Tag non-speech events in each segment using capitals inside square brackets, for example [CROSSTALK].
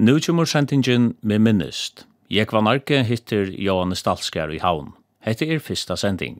Nu kommer sendingen med minnest. Jeg var narke hittir Johannes Dalskar i havn. Hette er fyrsta sending.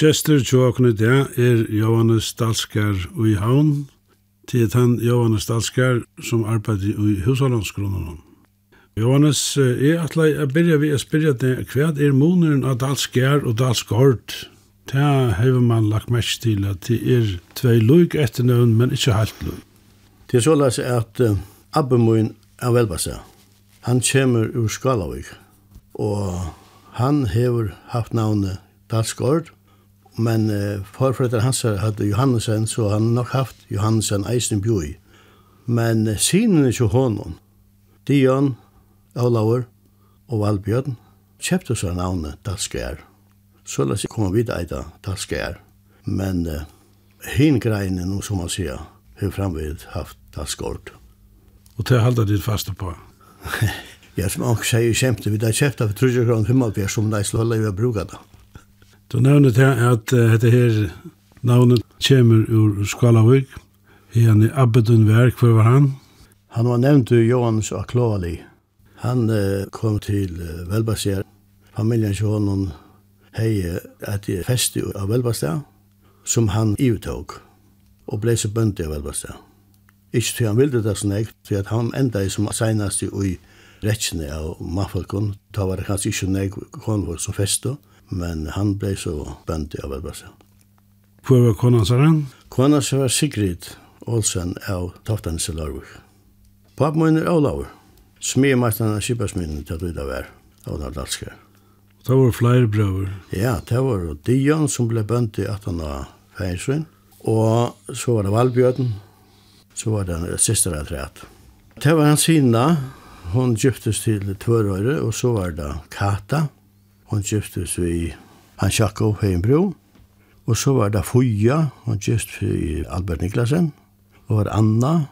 Chester tjókne der er Johannes Dalskar i Havn, til at han Johannes Dalskar som arbeider i husholdningsgrunnen. Jóhannes, er atlai a byrja vi å spyrja deg hva er muneren av Dalskar og Dalskort? Det har man lagt mest til at det er tvei løg etter nøvn, men ikke helt luk. Det er så løs at uh, Abbemoin er Elbasa, han kommer ur Skalavik, og han hefur haft navnet Dalskort, Men uh, forfrøtter hans hadde Johannesen, så han nok haft Johannesen eisen bjoi. Men uh, sinen er ikke honom. Dion, Olaur og Valbjørn kjøpte seg navnet Dalskjær. Så la seg komme vidt eida Dalskjær. Men uh, hin greine, no, som man sier, har framvid haft Dalskjord. Og det halda ditt faste på? [LAUGHS] ja, som han sier kjemte, vi da kjøpte for 30 kroner 55 som de slår slå leiva bruka det. Du nevner til at uh, dette her navnet kommer ur Skalavik. Han er Abedun Verk, hvor var han? Han var nevnt ur Johans Akloali. Han uh, kom til uh, Velbasier. Familien til honom hei et festi av Velbastia som han ivetog og ble så bønt av Velbastia. Ikke til han ville det sånn ekt, til at han enda som senast i rettene av Mafalkon, da var det kanskje ikke nek konvor som feste, men han ble så bønt i arbeidsplassen. Hvor var konan han? Konan sa var Sigrid Olsen av Toftanis i Larvik. Pappen er Olaur. Smir av Kipasminnen til at vi da var av Nardalskar. Det var flere brøver. Ja, det var Dion som ble bønt i 18 av Feinsvinn. Og så var det Valbjørn. Så var det siste treet. Det var hans sina, Hon gyptes til Tvørøyre, og så var det Kata. Hon giftes i han Sjakov Heimbro. Og så var det Fuja, hon giftes i Albert Niklasen. Og var Anna,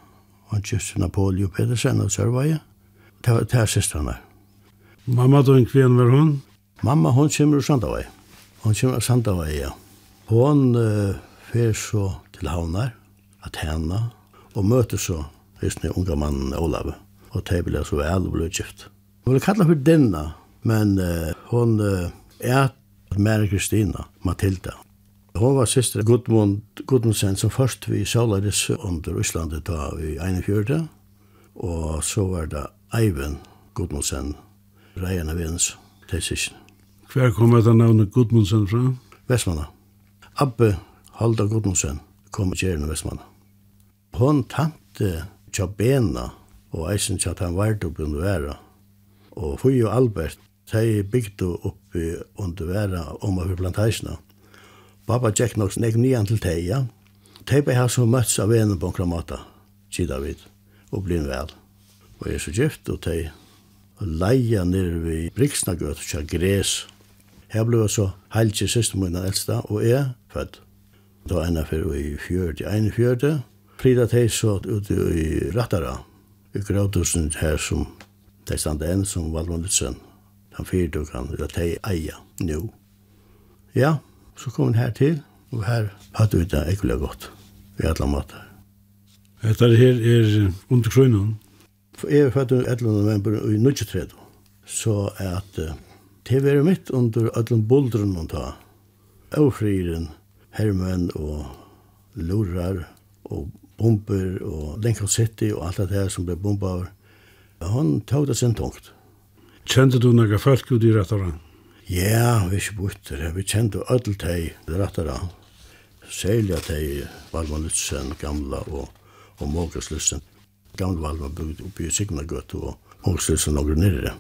hon giftes i Napoleon Pedersen og Sørvaje. Det var det søstrene. Mamma då en var hon? Mamma hon kommer ur Sandavai. Hon kommer ur Sandavai, ja. Hon uh, fer så til Havnar, Athena, og møter så just den unga mannen Olav. Og det ble så vel og ble gift. Hon ble kallet for denne Men uh, hon uh, er Mary Kristina Matilda. Hon var syster Gudmund Gudmundsen som først vi sjålades under Islandet da i 41. Og så var det Eivind Gudmundsen, Reian av Vins, Tessisen. Hver kom etter navnet Gudmundsen fra? Vestmanna. Abbe Halda Gudmundsen kom i Gjerne Vestmanna. Hon tante Tjabena og eisen tjat han vart opp under æra. Og Fui og Albert de bygde opp under vera om over plantasjene. Pappa gikk nok snakk nyan til de, ja. De ble her som møttes av venen på en kramata, kida vid, og ble vel. Og jeg er så gift, og de leia nere ved Briksnagøt, kja gres. Her ble så heiltje siste min eldsta, og jeg født. Da enda for i fjørde, ene fjörde. frida de så ute i Rattara, i Grautusen her som de standa enn som Valmond Lutzen han fyrdukkan, og det de eia nu. Ja, så kom han her til, og her hadde vi det ekkelig godt, i alle måter. Dette her er under krøynen? Jeg er født 11. november i 1930, så at det var mitt under alle boldren man tar, avfriren, hermen og lurar og bomber og Lincoln City og alt det her som ble bomba over. Han tog det sin tungt. Kjente du noen folk ut i rettaren? Ja, vi er ikke borte. Vi kjente alle de rettaren. Særlig at de Valman Lutzen, Gamla og, og Mågas Lutzen. Gamle Valman bygde oppe i Signagøt og Mågas Lutzen og nere.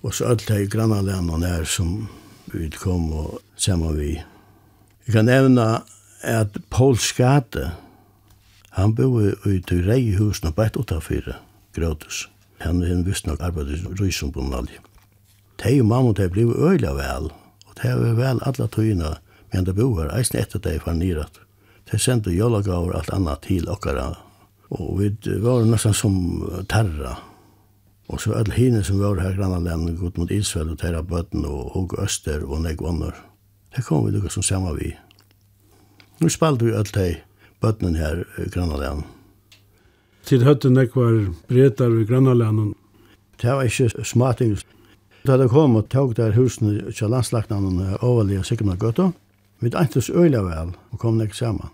Og så alle de grannalene her som vi kom og sammen vi. Jeg kan nevne at Paul Skate, han bor i Tyrei-husen og bætt utenfor Gråtus han er en visst nok arbeidet i Rysenbundalje. De og mamma de ble øyla vel, og de var vel alle tøyene, men de bor her, eisen etter de var nyret. De sendte jólagaver alt annet til okkara, og vi var nesten som terra. Og så alle hine som var her grannalene, gått mot Israel og Terra Bøtten og Håg Øster og Negvonner. Det kom vi lukka som samme vi. Nå spalte vi alt de bøttene her grannalene. Tid hørte nek var bretar i grannalanden. Det var ikke smarting. Da det kom og tog der husene til landslagnaden overlige Sigmar Gøtta, vi eintes øyla vel og kom nek saman.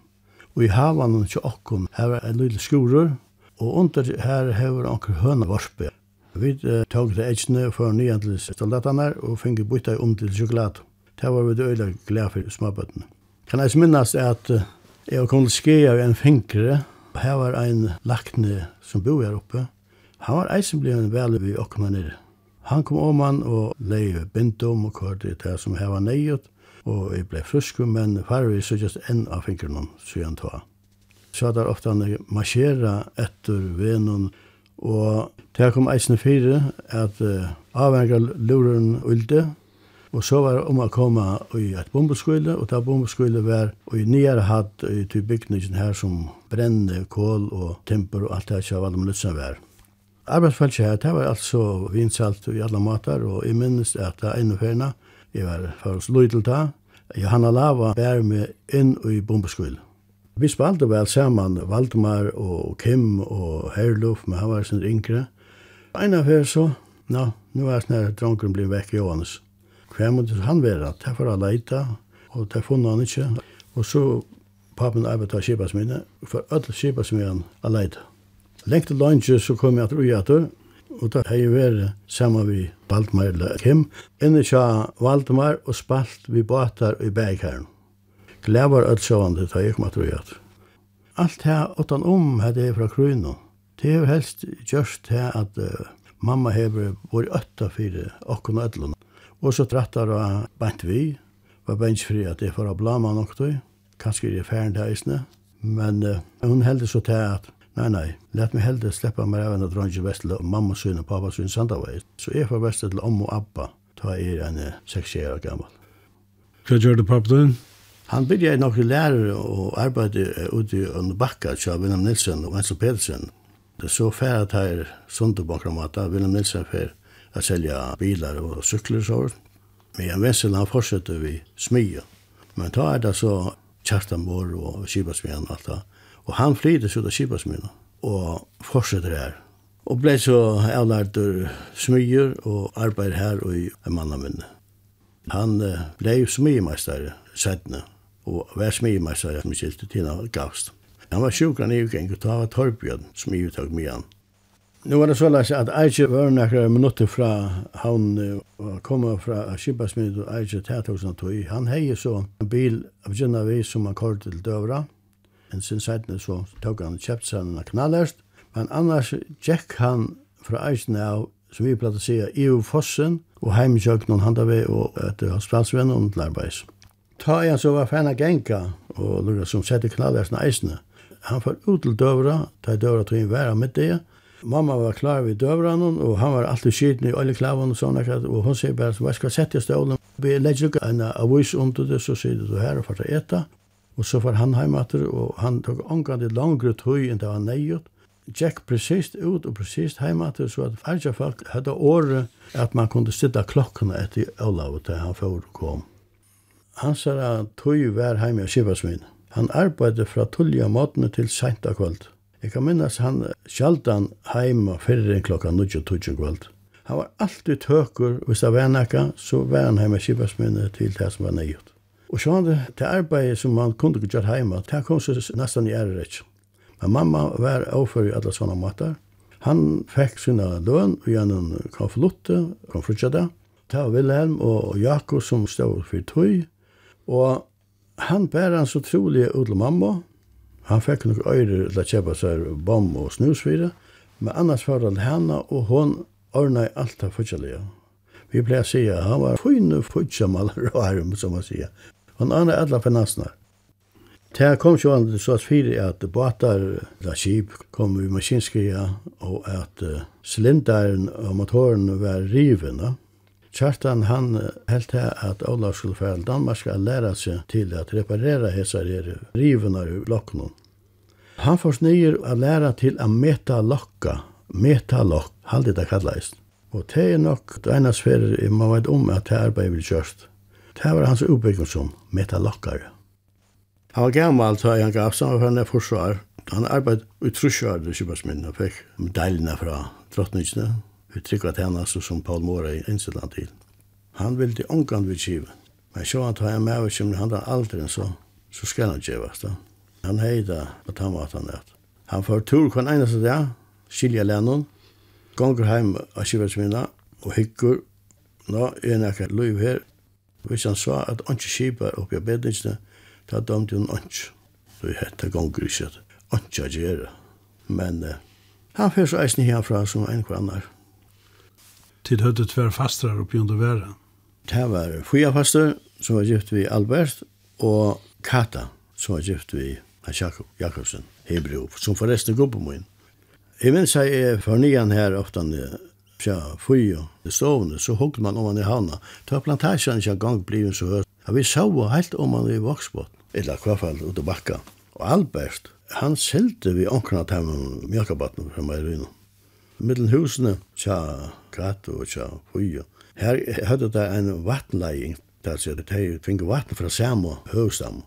Og i havan og til okkom her var en lille skurur, og under her hever anker høna varspe. Vi tog det eitsne for nyan til staldatane og finge bytta om til sjokolade. Det var vi øyla glede for småbøttene. Kan jeg minnes at jeg kom til skje av en fingre, her var ein lakne som bor her oppe. Han var eisen blei en vele vi okna nere. Han kom oman og leie bindom og kvart i det som her var neiot, og jeg blei frusk, men farvi sykjast enn av fingrene, han tva. Så der ofte han marsjera etter venon, og det kom eisen fire, at uh, avvengar luren ulde, Og så var det om å komme i et bombeskole, og det bombeskole var i nyere hatt i til bygningen her som brenne, kål og temper og alt det her var det med var. Arbeidsfeltet her, det var altså vinsalt i alle måter, og jeg minnes at det er ene ferna, jeg var for oss løy til det, Johanna Lava bær med inn i bombeskole. Vi spalte vel saman Valdemar og Kim og Herluf, men han var sin yngre. En av her så, nå, nå nu er snart dronken blir vekk i Johannes hver måtte han være? Det var jeg leite, og det funnet han ikke. Og så papen arbeidet av kjipasminne, for alle kjipasminne jeg leite. Lengt til lunge så kom jeg til Ujater, og da har jeg vært sammen med Valdmar eller Kim. Inne tja Valdmar og spalt vi båtar i bergkaren. Glevar ødsjående da jeg kom til Ujater. Alt her åttan om hadde jeg fra Kruno. Det er helst gjørst her at uh, mamma hever vår øtta fyrir okkon ødlun. Og så trattar jeg bant vi, var bensfri at jeg får blama nok tøy, kanskje er jeg færen til eisne, men uh, hun heldig så til at, nei, nei, let meg heldig sleppa meg av en av dronje vestle og mamma syne og pappa syne sandavei. Så jeg får vestle til om og abba, ta er en uh, seks år gammal. Hva gjør du pappa din? Han byrja nok lærere og arbeidde ute under bakka til Wilhelm Nilsen og Wenzel Pedersen. Så færa tar Sundebakramat, Wilhelm Nilsen fer att sälja bilar och og så. Men en vet han fortsätter vi smya. Men da er det så Kjartanborg og Kibasmyen och alt det. Och han flyter så av Kibasmyen och fortsätter her. Och blev så avlärt ur smyr och arbetar här och i mannamunne. Han eh, blev smymästare sættene och var smymästare som skilte till gavst. Han var sjukran i ukäng og ta av Torbjørn som i uttag med han. Nu var det så läs att Aige var några minuter fra han och komma från Skibasmid och Aige tätorten tog. Han hei så en bil av Gina Vi som han kallade til Døvra. En sin sidan så tok han kjøpt seg en knallhäst. Men annars gick han fra Aige av som vi platt å si, i Fossen og hemkök någon handave och ett hospitalsvän och ett arbeids. Ta igen så var fan Genka og lura som sette knallhästen eisne. Han får ut til Døvra, ta i Døvra tog inn vära med det Mamma var klar vid døvranen, og han var alltid skiten i alle klavene og sånne, og hun sier bare, hva skal sette i stålen? Vi legger ikke en avis under det, så sier du her og får ta etta. Og så får han hjemme etter, og han tok omgang til langere tøy enn det var nøyot. Jack precis ut og precis hjemme så at alle folk hadde året at man kunne sitte klokkene etter Olav til han før kom. Han sa at tog var hjemme i Sivasvin. Han arbeidde fra tullja måtene til sent av kveld. Jeg kan minnes han sjaldan heima fyrir klokka 9.20 kvöld. Han var alltid tøkur, hvis det var nekka, så var han heima kipasminne til det som var nøyut. Og så han det arbeidet som han kunne ikke gjøre heima, det kom så nesten i ærerik. Men mamma var overfor i alle sånne måter. Han fikk sina løn gjennom konflutte, konflutte, Det var Wilhelm og Jakob som stod for tøy, og han bærer han så trolig ut til mamma, Han fikk nok øyre til å kjøpe seg bom og snusfire, men annars var det henne, og hun ordnet alt det fortjellige. Vi pleier å si at han var fine fortjemaler og arm, som man sier. Han ordnet alle finansene. Det kom jo an til sås fire at båtar, da skip, kom i maskinskria, og at uh, silinderen og motoren var rivende. Kjartan han helt här att Olav skulle fære Danmark skal lära sig till att reparera hessa här riven av. Han får snyer att lära till att meta lokka, meta lokk, halde det kallast. Og det er nok det ene sferer man vet om at det arbeidet vil kjørst. Det var hans oppbygging som metalokkare. Han var gammal så han gav sammen for han er forsvar. Han arbeidet i trusjøret i Kjøpasminnen og fikk medaljene fra drottningene vi trykva tjenester som Paul Mora i innsillan til. Han ville ångan vid kiva. Men så han tar jeg med og kommer han aldri så, så skal han kjevast da. Han heida på tannvatan at. Han får tur kvann eneste dag, skilja lennon, gonger heim av kivarsminna og hyggur. Nå er han ikke liv her. Hvis han sa at han ikke kipar oppi av bedningsne, ta dømte hun ikke. Så jeg hette gonger ikke at ontsje a gjerra. Men eh, han fyrir så eisen herfra som en hver annar tid høyde tver fastrar oppi under væra? Det var fyra fastar, så var gift vi Albert, og Kata, så var gift vi Jakob, Jakobsen, Hebrew, som forresten går på min. Jeg minns jeg er for nyan her ofta, tja fyra i stovene, så hukte man om man i havna. Ta plantasjen ikke gang blivet så høyt. Ja, vi så helt om man i voksbåten, eller hva fall ut bakka. Og Albert, han selte vi onkna av dem mjøkabatten fra Meirino middelen husene, tja Grato og tja Puyo. Her hadde det en vattenlegging, der sier det, de fikk vatten fra Samo, høgstam.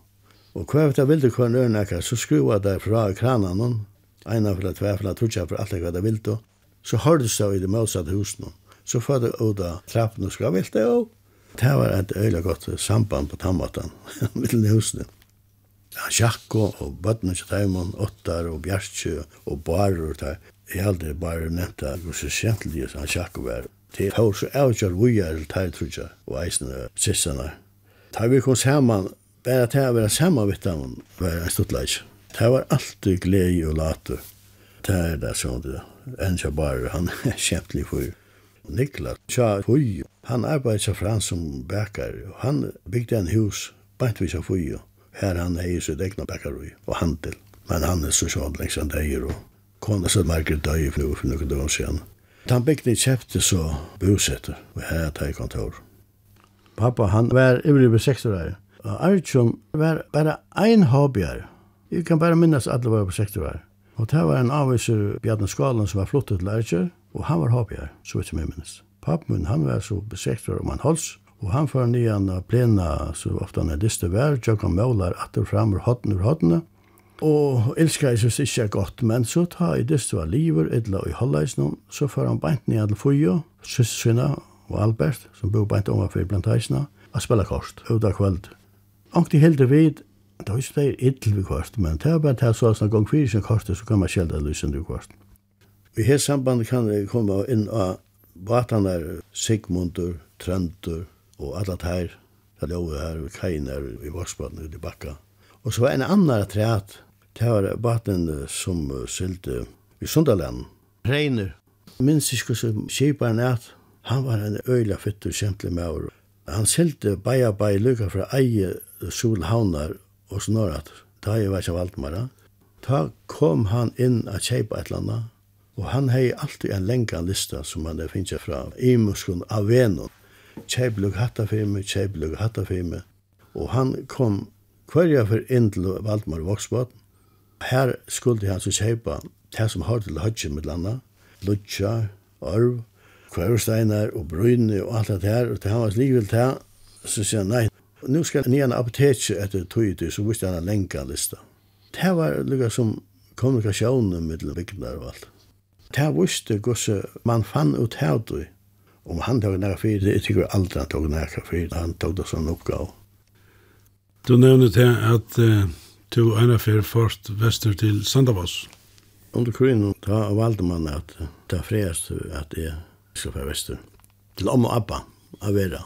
Og hva vet jeg vilde hva nøren ekkert, så skruva det fra kranen, eina fra tvefla, trutja for alt hva det vilde, så hørdes det i det motsatte husene. Så får det ut av trappen og skra vilde, og det var et øyla godt samband på tammatan, middelen husene. Ja, Sjakko og Bøtnens Teimann, Ottar og Bjertje og Barer Jeg hadde bare nevnt at hvor så kjentlig han sjakk var. Det var så avgjør hvor jeg er til tror jeg, og eisene sissene. Da vi kom sammen, bare til å være sammen med dem var en stort leis. Det var alltid glede og later. Det er det sånn, det enn jeg bare, han [LAUGHS] er kjentlig for. Niklas, tja, fui, han arbeidde seg fram som bækar, og han bygde en hus, bænt vi seg fui, her han er i sitt egna bækar og handel, men han er så sjån lengst han deier, og kona som merker døy for noe for noen døgn siden. Den bygden kjefte så bosetter, og her er det kontor. Pappa, han var ivrig ved 60 år. Og Arjun var bare ein hobbyer. Jeg kan bare minnes at alle var på 60 år. Og det var en avviser Bjarne Skalen som var flottet til Arjun, og han var hobbyer, så vet som jeg minnes. Pappa min, han var så besekt om han holds, og han får av plena så ofta han er dyster vær, tjokk han målar atter fram ur hodden ur hodden, Og elskar Jesus ikkje godt, men så ta i dyst var liver, edla og i halvleisnum, så får han beint ned til Fujo, søssyna og Albert, som bor beint overfor blant heisna, a spela kort, uta kvöld. Ankti heldur vid, det var ikke det idl vi kvart, men det var bare det så sånn gong fyrir sin kvart, så kan man sjelda lysen du kvart. Vi her samband kan vi komme inn av batanar Sigmundur, Trøndur og alla tær, det er over her, vi i vi ut i bakka. Og så var en annan træt, Det var baten som sylte i Sundaland. Reiner. Minns ikke som kjiparen at han var en øyla fytter kjentlig med år. Han sylte baia baia lukka fra eie solhavnar og snorat. Da jeg var ikke valgmara. Da kom han inn a kjeipa et landa. Og han hei alltid en lenga lista som han finnes fra imuskun av venon. Kjeiplug hatta fyrir meg, kjeiplug hatta fyrir. Og han kom kvarja fyrir inn til Valdmar Voksbåten Her skulle jeg altså kjøpe det som har til hødje med landet, lutsja, arv, kvarvsteinar og brøyne og alt det her, og det var likevel det, så sier han nei, nu skal jeg nye apoteket etter tøyde, så visste han en lenka lista. Det var lukka som kommunikasjonen med bygdar og alt. Det visste gosse man fann ut her du, om han tog næra fyrir, det tykker aldri han tog næra fyrir, han tog det som oppgave. Du nevnte til at uh to ena fer først vestur til Sandavoss. Under krigen ta valde man at ta frest at jeg skal fra vestur. Til om og abba, av vera.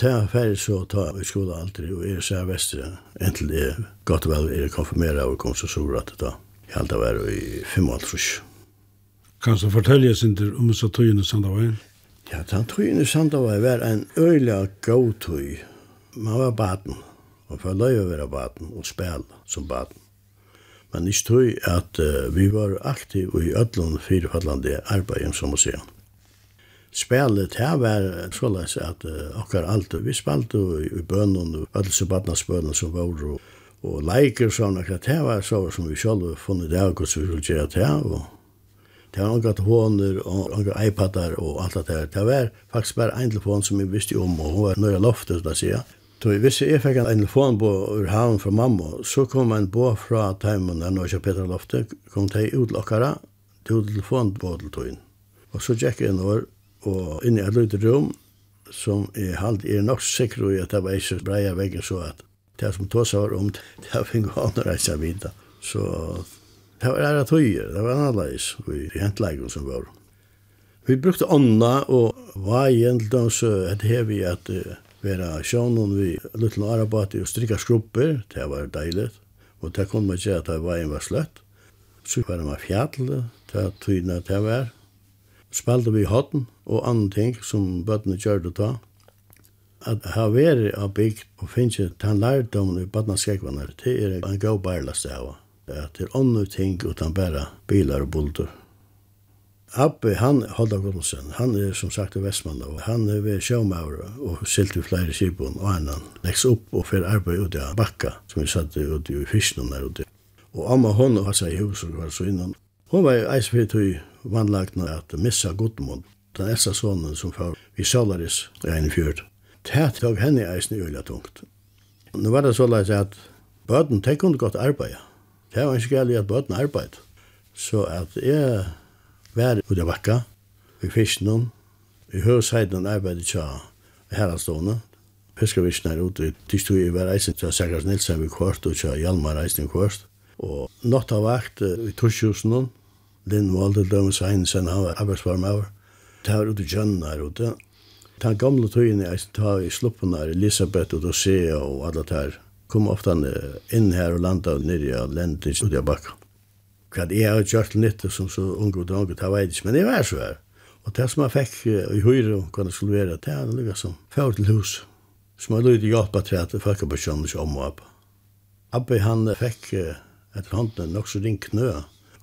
Ta ferdig så ta vi skoda aldri og er sær vester entil det er godt vel er konfirmera og kom så sura at ta. Jeg halda var i 55. Kan du fortelle oss ikke om så tøyene Sandavoss? Ja, den tøyene Sandavoss var en øyla god tøy. Man var baden og for løy å være baden og spela som baden. Men ikke tog at uh, vi var aktiv i ødlån firefallande arbeid, som å si. Spelet her var såleis at uh, okkar alt, vi spalte i, i bønnen og ødelse badnadsbønnen som var og, og leiker sånn akkurat det var så som vi sjálf funnet det og som vi skulle gjøre det her og Det var noen håner og noen iPadar og alt det der. Det var faktisk bare en telefon som jeg visste om, og hun var nøye loftet, da sier jeg. Då visste jeg fikk en telefon på ur havn fra mamma, så kom en på fra Teimen, en og Peter Lofte, kom til utlokkere, til telefon på til tøyen. Og så gikk jeg inn over, og inn i et lite rom, som jeg halvt er nok sikker i at det var ikke breia veggen så at det som tog seg var [LAUGHS] om, det var ikke annet reise videre. Så det var ære tøyer, det var annerledes i hentleggen som var. Vi brukte ånda og veien til dem, så det her vi at uh, vera sjónun vi lutla arabati og strikka skrupper, det var deiligt. Og det kom man ikke at det var en var sløtt. Så var det med fjall, det tydna det var. Spalte vi hotten og andre ting som bøttene gjør det ta. At ha vært av bygd og finnes den lærdommen i badnaskekvannere, det er en god bærlast av. At det er andre ting utan bare bilar og bulter. Abbe, han, Holda Gunnsen, han er som sagt i Vestmanna, og han er ved sjåmaur og silt i flere kibon, og han, han leks opp og fer arbeid ut i bakka, som vi satt ut i fyrsten der ute. Og amma hon og hans i hus og var så innan. Hon var eis fyrir tog vannlagna at missa godmund, den eldste sonen som fyrir vi Solaris i ein fjord. Tæt tog henne eis ni ulla tungt. Nå var det så leis at bøten, de kunne godt arbeid. Det var ikke gærlig at bøten arbeid. Så at jeg var ut av bakka, i fisknum, i høvsheiden arbeidet tja herrastående, fiskarvisjen her ute, de stod i hver eisen tja Sækars Nilsen vi kvart, og tja Hjalmar eisen kvart, og natt av vakt i Torsjusen, Linn Valde Dømes Heinsen, han var arbeidsformaver, det var ute i kjønnen her ute, Den gamle tøyene jeg tar i sluppen her, Elisabeth og Dosea og alle der, kom ofte inn her og landa nere i Lendis ut i bakka hva jeg har gjort nytt som så unge og dronge, det vet ikke, men jeg var så her. Og det som jeg fikk i høyre, hva det skulle være, det er noe som fjord til hus, som jeg løyde hjelpa til at folk på kjønne ikke om og opp. Abbe han fikk etter hånden nok så ring knø,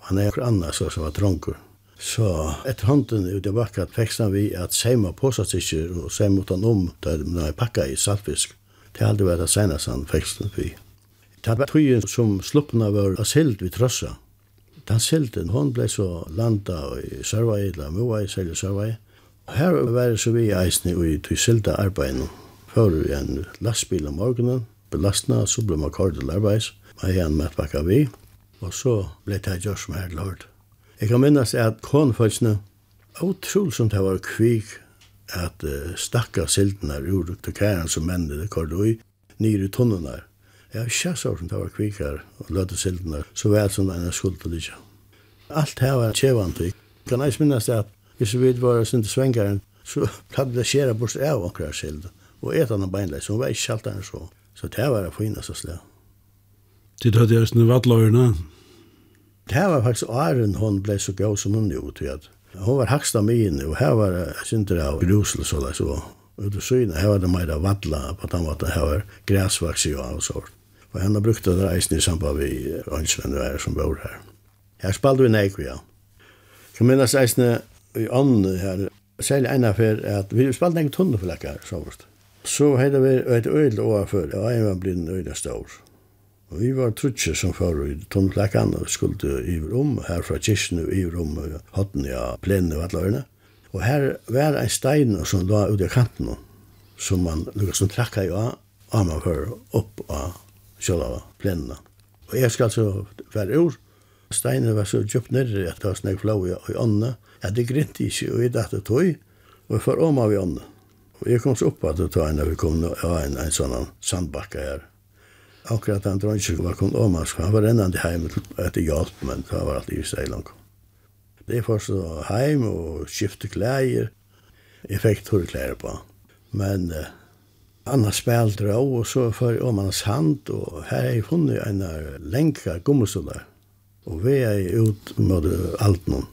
han er noen annen som var dronker. Så etter hånden ut i bakka fikk han vi at seima påsatsikker og seima mot han om, da jeg pakka i saltfisk. Det hadde vært det seneste han fikk vi. Det var tøyen som sluppene var av asild vi trøssa den silten, hon blei så landa i Sørvei, eller Moa i Sørvei, Sørvei. Her var det så vi eisne i til silta arbeidene. Før vi en lastbil om morgenen, belastna, så ble man kort til arbeids, man er en matpakka vi, og så blei det gjør som her lort. Jeg kan minnes at konfølsene, utrolig som det var kvik, at uh, stakka silten ur til kæren som mennene kort ui, nyr i tunnene. Jeg har ikke sagt som det var kvikar og løte sildene, så var det som en skuld til ikke. Alt her var tjevant, Jeg kan eis minnes det at hvis vi var sin til svengaren, så hadde [LAUGHS] det skjera bort av akkurat sild, og et annan beinleis, så hun var ikke kjalt enn så. Så det var det fineste slag. Det hadde jeg sånne vattløyene? Det var faktisk åren hun ble så gav som hun jo, til at hun var haksta min, og her var det synder av grusel så der så. Og du syne, her var det meira vattla på den måten, her var græsvaks i og av. Og henne brukte det reisen i samband vi ønsvenn og som bor her. Her spalte vi nek, ja. Jeg minnes eisen i ånden her, særlig ene for at vi spalte nek tunne for så vart. Så hadde vi et øyel overfor, og jeg var blitt en øyel stor. Og vi var trutje som for i tunnelakkan og skulle i rom, her fra kyrkene i rom, og hotten i ja, plenene og alle. Og her var en stein som lå ut i kanten, som man lukket som trakka i av, av man fyrir opp av sjølva plenna. Og jeg skal så være ur. Steinen var så djupt nere at det var snakk flau i ånda. Ja, det grint ikke, og jeg datte tog, og jeg får om av i ånda. Og jeg kom så opp at det tog en, vi kom nå, ja, en, en sånn sandbakka her. Akkurat han dronjen var kom om, han var rennande heim etter hjelp, men det var alltid i steg langt. Det var så heim og skifte klær. Jeg fikk torre klær på. Men uh, annars spel dra og så for om hans hand og her er hon en lenka gummisola Og vi er ut mot alt någon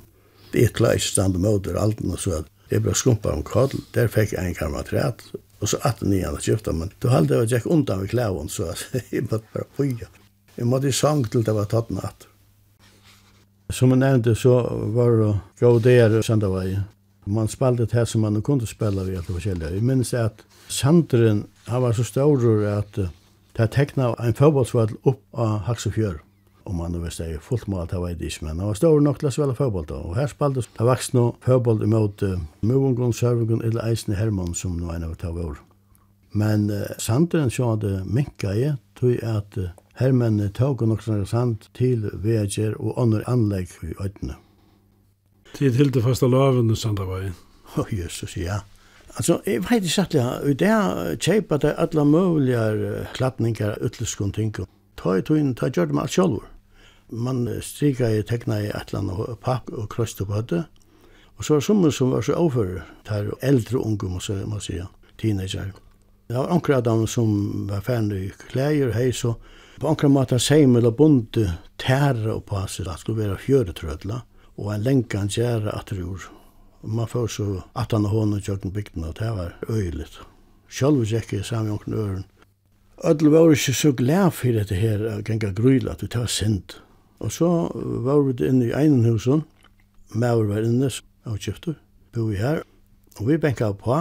det er klart stand mot alt någon så at det ble skumpa om kadel Der fikk jeg en kamraträtt og så att ni han kjøpte men du halde det jag undan med klæven så att jag måste bara poja jag måste sang til det var tatt natt. Som jeg nevnte så var det gå der söndag Man spalte det som man kunde spela vid alla forskjelliga. Jag minns att Sandren, han var så stor att det tecknade en fotbollsvall upp av Haxefjör. Om man visst är fullt mål, det var det inte, men han var stor nog till att spela fotboll då. Och här spalte det vuxna fotboll emot uh, Mövungon, Sörvungon eller Eisne Hermann som nu en av det var. Men uh, Sandren så hade minkat i, tog att uh, hermennene tog nok sand til veger og andre anlegg i øytene. Tid til det faste laven i Sandavai. Å, oh, Jesus, ja. Altså, jeg vet ikke at jeg, i det kjeipa det alle mulige klatninger, utlyskon ting, ta i tøyen, ta gjør det med alt sjolvor. Man strika i tekna i et eller annet pakk og krøst på høtte, og så var sommer som var så overfører, det er eldre unge, må man si, teenager. Det var anker av dem som var ferdig i klæger, hei, så på anker måte med å bonde tære og passer, det skulle være fjøretrødla, og en lenkan gjerra atterur. Og man får så at han og hånden kjøkken bygden, og det var øyeligt. Selv hvis jeg ikke sammen med øren. Ødel var ikke så glad for dette her, at genga gryla, at det var sint. Og så var vi inne i einenhusen, Mauer var inne, og kjøfter, bo vi her. Og vi benka på,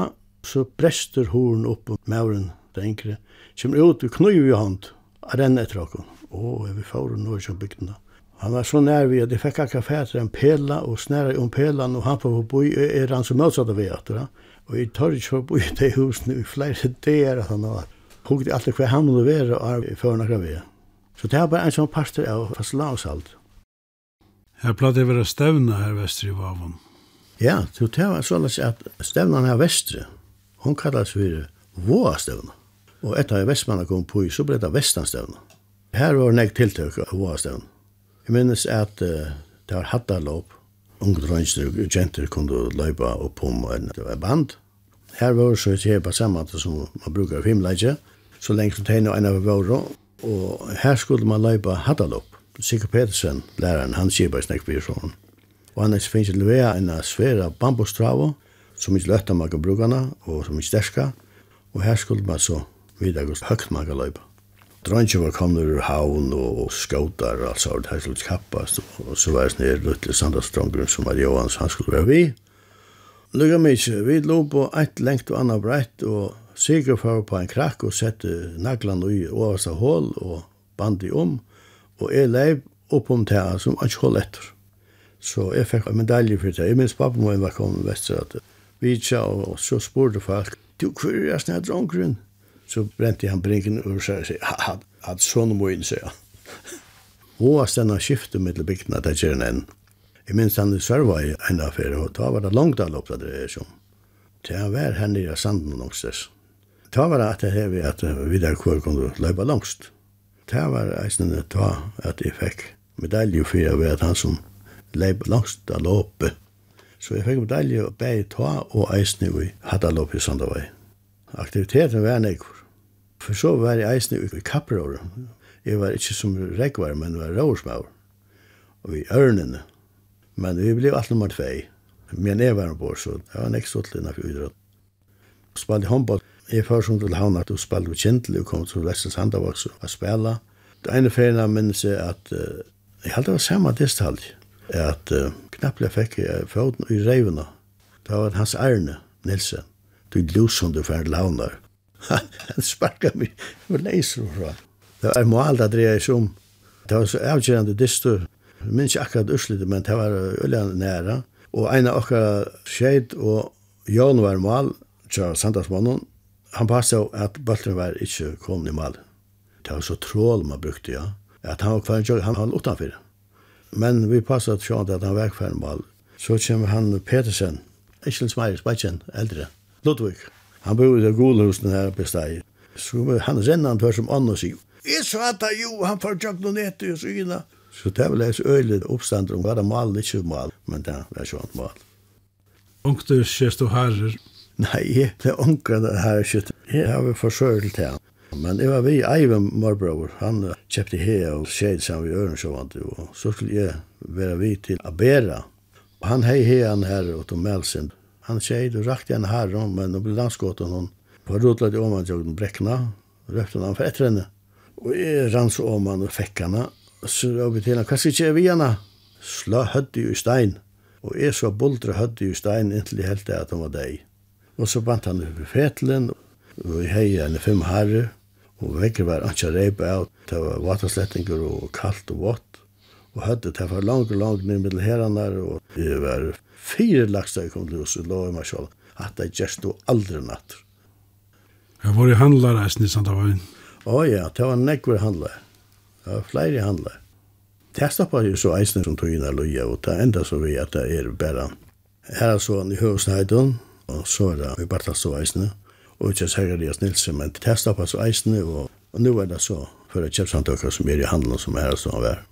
så brester horen opp og mauren, det enkre, kommer ut og knøy i hånd, og renner etter åkken. Og vi får noe som bygden da. Han var så nær vi at de fikk akkurat fætre en pela og snæra om pelan og han på boi er han som møtsatt av veater, Og i tar ikke for boi i det husene i flere dager at han var. Hugde alltid hva han måtte være og er før nakra vi. Så det er bare en sånn parster av fastelavsalt. Her platt det være stevna her vestri i Vavon. Ja, så det var sånn at stevnan her vestri, hon kallas for våa stevna. Og etter at vestmanna kom på, så ble det vestanstevna. Her var nek tiltøk av våa stevna. Jeg minnes at uh, det var hattalåp. Unge drønster og jenter kunne løypa opp om en, band. Her var så et kjepa saman som man brukar i filmleidje, så lenge som tegna en av våre, og her skulle man løypa hattalåp. Sikker Petersen, læreren, han sier bare kjepa for sånn. Og han finnes til vea en sværa bambustravo, som ikke løtta man kan bruka og som ikke sterska, og her skulle man så vidare høgt man kan løypa. Drønge var kommet ur havn og skåtar og alt sånt, her skulle kappast, og så var det nere Lutle Sandastrongren som var Johans, han skulle være vi. Lugga mykje, vi lå på eit lengt og anna breit, og Sigur fyrir på en krakk og sette naglan i oversta hål og bandi om, og jeg leiv opp om det som han ikke holdt etter. Så jeg fikk en medalje for det. Jeg minns pappa min var kommet vestra at vi tja, og så spurte folk, du, hvor er jeg snar drongren? så brente han brinken og sa at, at sånn må inn, sier han. [LAUGHS] Og at denne skiftet med til bygdene, det gjør han enn. Jeg minns han i Sørva i en affære, og da var det langt av lopp, det er som. Det var her nere i sanden og någonstans. Det var at det her vi at videre kvar kunne løpe langst. Det var eisen det da at jeg fikk medalje for jeg at han som løp langst av loppet. Så jeg fikk medalje og bæg ta og eisen vi hadde loppet i Sandavai. Aktiviteten var nekvar. For så var jeg eisne i kapperåret. Jeg var ikke som rekvar, men var råsmaur. Og i ørnene. Men vi ble alt nummer tvei. Men jeg var ombord, så jeg var nekst åttelig innanfor idrott. Spalte håndball. Jeg var som til havnet og spalte på kjentel og kom til Vestens Handavaks og spela. Det ene ferien av minnes jeg at uh, jeg halte var samme distalje. At uh, knapple fikk jeg foten i reivene. Det var hans ærne, Nilsen. Du lusende ferdig havnet han sparka mig och läser fra. Det var mål da det är som det var så avgörande distor. Jag minns akkurat urslitet, men det var öliga næra. Og en av okkar skjeid og Jan var mål, tja sandagsmannen, han passet av at bøtteren var ikke kommet i mal. Det var så trål man brukte, ja. At han var kvar en han var utanfyr. Men vi passet sjånt at han var kvar en mal. Så kommer han Petersen, ikke en smeiris, bare eldre, Ludvig. Han bor i det gode gulhusen her på steg. Så han renner han på som Anna sier. Jeg sa at jo, han får tjokk og nett i syna. Så det var leis øyelig oppstand om hva det mal, ikke mal, men det var sånn mal. Unkter skjer du herrer? Nei, jeg ble unkret her ikke. Jeg har vi forsøkt til han. Men jeg var vi Ivan Marbrower. Han kjøpte her og skjedd sammen i øren så vant. Og så skulle jeg være vi til Abera. Han hei hei han her og tog melsen. Han sier, du rakte en här men nå ble han skjuten hon på rotlat om han jag bräckna røpte han for etter henne. Og jeg rann så Åman og fikk henne. Så jag til henne, kanske inte är vi henne? Slå hödde i stein. og jeg så bultre hödde i stein inntil jag helt at hon var deg. Og så bant han över fetelen, og jeg heier henne fem herre, og vekker var ikke reipa av, det var vaterslettinger og kaldt og vått, og hødde det for langt og langt ned middel herrene, og det var fire laks jeg kom til oss, og lov meg selv, at det gjerst og aldri natt. Jeg var i handler reisen i Sandavagen. Å ja, det var nekver handler. Det var flere handlare. Det stoppet jo så eisen som tog inn av løye, og det enda så vi at det er bare. Her er så i Høvsneidon, og så er det i så eisen, og ikke Sægarias Nilsen, men det stoppet så eisen, og, og nå er det så for kjøpsamtøkker som er i handelen som er som han var.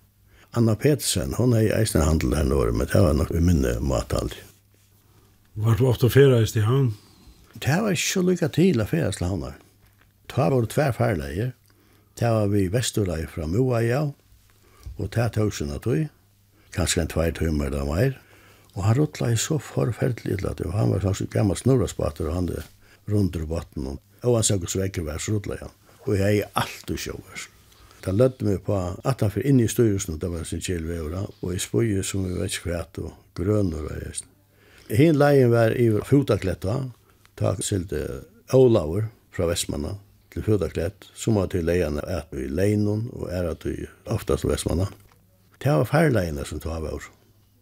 Anna Petersen, hon er i eisen handel her nå, men det var nok i minne mataldi. Var du ofte ferreist i havn? Det var ikke så lykka til å ferreist til havn. Det var tver tverrferleier. Det var vi vesturleier fra Moaia, og det tog sin at vi, kanskje en tvær timer eller mer, og han rotla i så forferdelig illa til, han var sånn gammal snurraspater, og han rundt i botten, og han søkos vekker vers ruttla i han, og jeg er alltid sjåvers. Da lødde vi på at han fyrir inn i styrelsen, det var sin kjelvevra, og i spøye som vi vet ikke kvæt, og grønner var jeg. Hinn leien var i Fotakletta, ta silde Olaur fra Vestmanna til Fotaklett, som var til leiene at i Leinon, og er at vi oftast Vestmanna. Det var færleiene som tog av oss.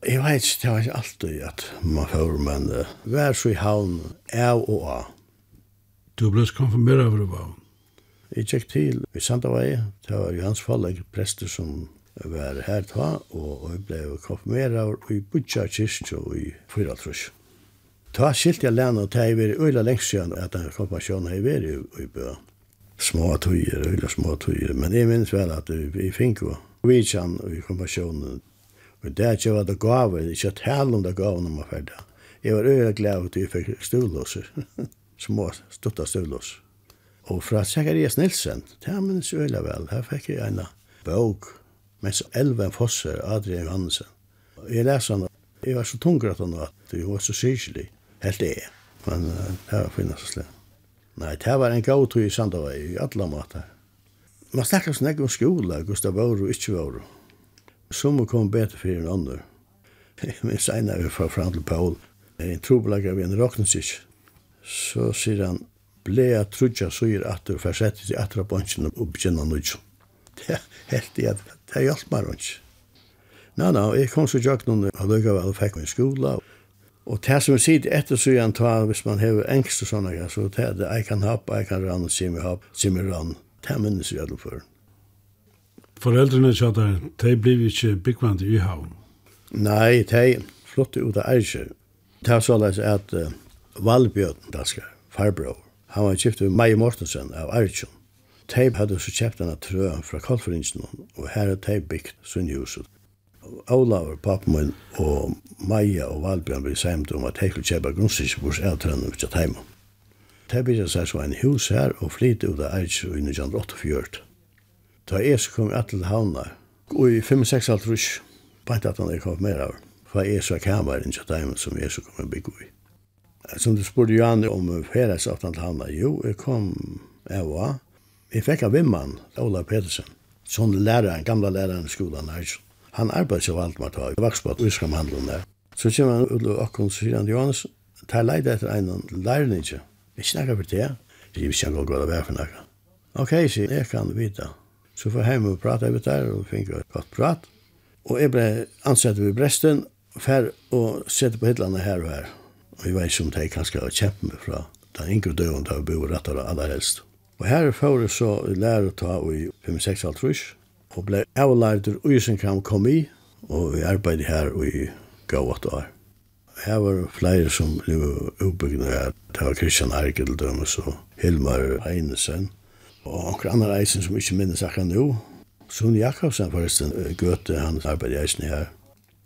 Jeg vet ikke, det var ikke alltid at man får, men uh, vær så i havn, av og av. Du ble konfirmeret over det, var? Jeg gikk til i Sandavei, det var Johans Falleg, prester som var her ta, og jeg ble konfirmeret i Budja kyrkje og i Fyratrus. Ta skilt jeg lærne og det i vært øyla lengst siden at den konfirmasjonen har vært i, i bø. Små tøyer, øyla små tøyer, men jeg minns vel at vi fikk jo vidtjan i konfirmasjonen. Og det er ikke hva det gav, det er ikke tale om det gav når man ferdig. Jeg var øyla glad at vi fikk stuvlåser, [LAUGHS] små stutta stuvlåser. Og fra Zacharias Nilsen, det er minnes jo veldig vel, her fikk jeg en bøk, mens Elven Fosser, Adrian Johansen. Jeg leser han, jeg var så tunger at han var, det var så sykelig, helt det er. Men uh, det var finnes og slett. Nei, det var en gav tog i Sandavai, [LAUGHS] i alle måter. Man snakker sånn ikke om skola, Gustav Vauro, ikke Vauro. Som kom bedre for en andre. Men senere vi fra fram til Paul, en trobelager vi en råkningskirk. Så sier han, blea trutja suir atur og farsetti til atra bønsjen og begynna nudjon. Det helt i at det hjalp meg rundt. Nei, nei, jeg kom så jakt noen og lukka vel og fikk min skola. Og det som vi sier etter så igjen ta, hvis man hever engst og sånne, så det er det, jeg kan hopp, jeg kan rann, og simmer hopp, simmer rann. Det er minnes vi alle for. Foreldrene tjata, de blir ikke byggvand i havn. Nei, de flyttet ut av Eirsjø. Det er såleis at uh, Valbjørn, danskar, farbror, Han var kjipt av Maja Mortensen av Arjun. Teip hadde så kjøpt denne trøen fra Kolfringen, og her er Teip bygd Sunnhuset. Olaver, papen min, og Maja og Valbjørn ble semt om at Teip skulle kjøpe grunnstykke på seg av trøen ut av Teip. Teip bygde seg så en hus her og flytte ut av Arjun i 1948. Da jeg så kom jeg til havna, og i 5-6 alt rus, bare at han er kommet mer av, for jeg så kamer inn til Teip som jeg så kom jeg bygge i som du spurte Johan om ferdsaftan til hamna, jo, jeg kom, jeg var, jeg fikk av vimman, Ola Petersen, som læreren, gamla læreren i skolen her, han arbeidde seg valgt med å ta i vakspått, vi skal handle der. Så kommer han ut og akkurat, så sier han, Johannes, ta leid etter en lærning, jeg snakker for det, jeg visste ikke hva det var for noe. Ok, sier jeg kan vite. Så får jeg hjem og prate litt der, og fikk et godt prat. Og jeg ble ansett ved Bresten, fer og sette på hitlene her og her. Og jeg vet ikke om det er kanskje å kjempe meg fra den yngre døven der vi bor og aller helst. Og her får jeg så lærer ta i 5-6 alt trus, og ble avlært til Uysenkram kom i, og vi arbeidde her i gået år. Her var flere som ble utbyggende her. Det var Christian Ergeldømes og Hilmar Heinesen, og onker andre eisen som ikke minnes akkurat nå. Sune Jakobsen forresten, Gøte, han arbeidde eisen her.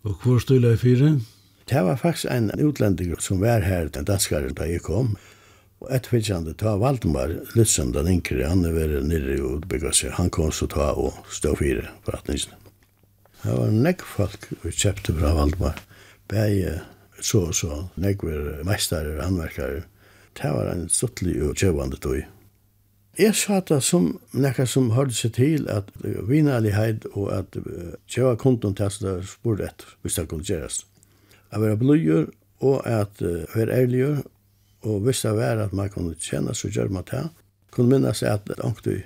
Og hvor stod jeg fire? Det var faktisk en utlending som var her, den danskare da jeg kom. Og etterfyrtjande, ta Valdemar Lutzen, den yngre, han er vært nere og utbygga seg. Han kom så ta og stå fire for at nysene. Det var nekk folk vi kjøpte fra Valdemar. Begge så og så, nekk var og anverkare. Det var en stuttlig og kjøvande tog. Jeg sa det som nekka som hørte seg til at vinaligheid og at kjøva konton til at spurt etter, hvis det kunne gjøres at være bløyer og at uh, være ærliger, og hvis det var at man kunne tjene, så gjør man det. Kunne seg at ångte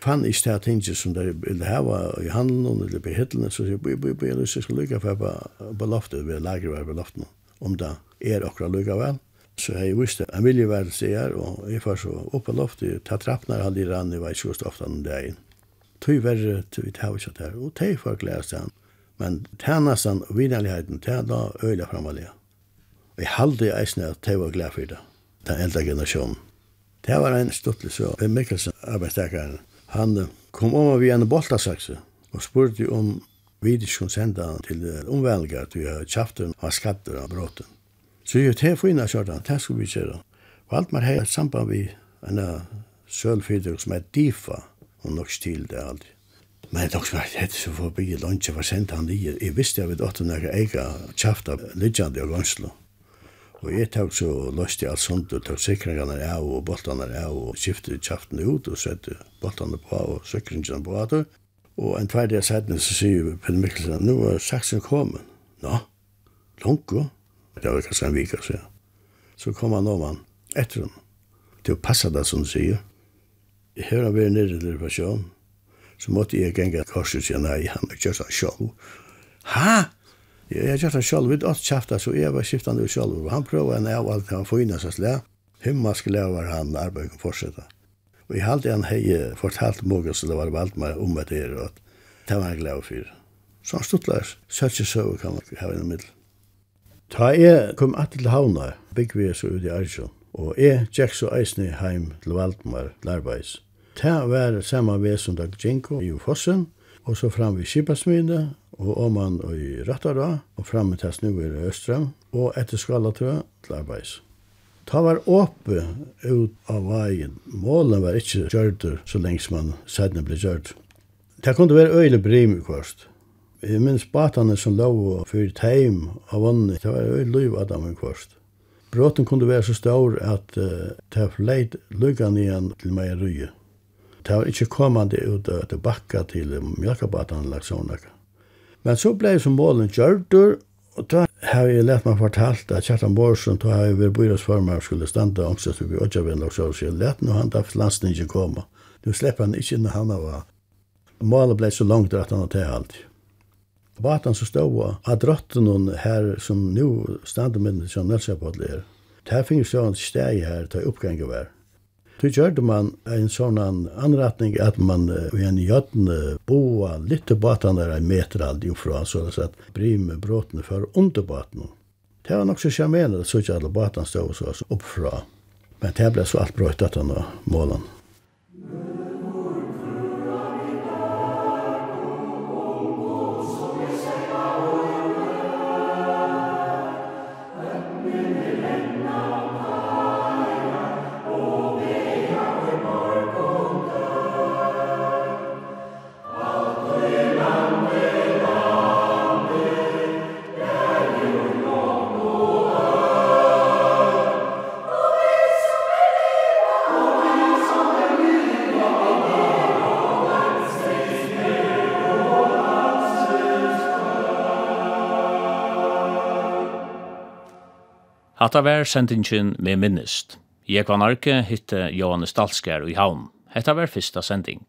fann ikke det ting som de ville hava i handen eller på hittelene, så sier jeg, boi, boi, jeg skal lykke for på, på loftet, vi lager på loftet, om det er akkurat lykke vel. Så jeg visste, jeg ville være seer, og jeg var så opp på loftet, ta trappene, han lirer an, jeg var ikke så ofte om det. Tøy verre til vi tar ikke det og tøy for å glede seg. Men tjernastan og vinnerligheten, det er da øyla framalega. Og jeg halde i eisne at det var glad for det, den eldre generasjonen. Det var en stuttlig så, Ben Mikkelsen, arbeidstakaren, han kom om vi en boltasakse og spurte om vidisk kunne sende han til omvelger til å kjafte og skatter av bråten. Så jeg til inn av kjørten, det skulle vi gjøre. Og alt man har samband vi en sølfyrir som er difa, og nok stil det alltid. Men det var hett så forbi lunch var sendt han nye. Jeg visste jeg vet at hun er ega av Lidjandi og ganslo. Og jeg tok så løst i alt sånt og tok sikringene av og boltene av og skiftet kjaften ut og sette boltene på og sikringene på at Og en tverdig jeg sette så sier Per Mikkelsen, nå er saksen kommet. Nå, lunko. Det var kanskje en vika, så ja. Så kom han om han, etter han. Det var passet det som du sier. Jeg hører han være nere i person så måtte jeg gjenge korset og si, nei, han har gjort det selv. Ha? Jeg har gjort det selv, vi har åt kjafta, så jeg var skiftende ut selv. Han prøver en av alt, han får innan seg slag. Himmelsk lever han arbeidet kan fortsette. Og jeg halte han hei fortalt måga, så det var valgt meg om at det er, og det var han glad for. Så han stod lær, søtje søve kan man ha i middel. Ta jeg kom at til havna, bygg vi så ut i Arjun, og jeg gikk så eisne heim til Valdmar, til arbeids. Det var samme som dag Jinko i Fossen, og så fram vi Kipasmyne, og Åman og i Rattara, og fram til Snuer i Østrøm, og etter Skalatø til arbeids. Ta var åpe ut av veien. Målen var ikke gjørt så lengst man sædne ble gjørt. Det kunne være øyelig brim i kvarst. Jeg minns batane som lå og fyrt heim av vannet, det var øyelig liv av dem i kvarst. Bråten kunne være så stor at uh, det fleit lukkan igjen til meg røye. Det var ikke kommande ut av til bakka til mjölkabaten lagt sånne. Men så blei som målen kjørtur, og da har jeg lett meg fortalt at Kjartan Borsen, da har jeg vært byrådsformer skulle standa angstast oppi Åtjavind og så, så jeg lett nå han da landstingen komme. Nu slipper han ikke når han var. Målet blei så langt at han har til alt. Batan som stod at drotten her som nu standa med som Nelsjapodler, det her. Finnes jo en steg her til oppgangen var. Då gjorde man en sån anrättning att man i en jötn boa lite båten där en meter alltid ifrån så att brim bråten för under båten. Det var nog så charmerande så att alla båten stod så uppifrån. Men det blev så allt bröjtat den målen. Hatta vær sendingen med minnest. Jeg var narke hitte Johannes Dalskær i havn. Hetta var fyrsta sending.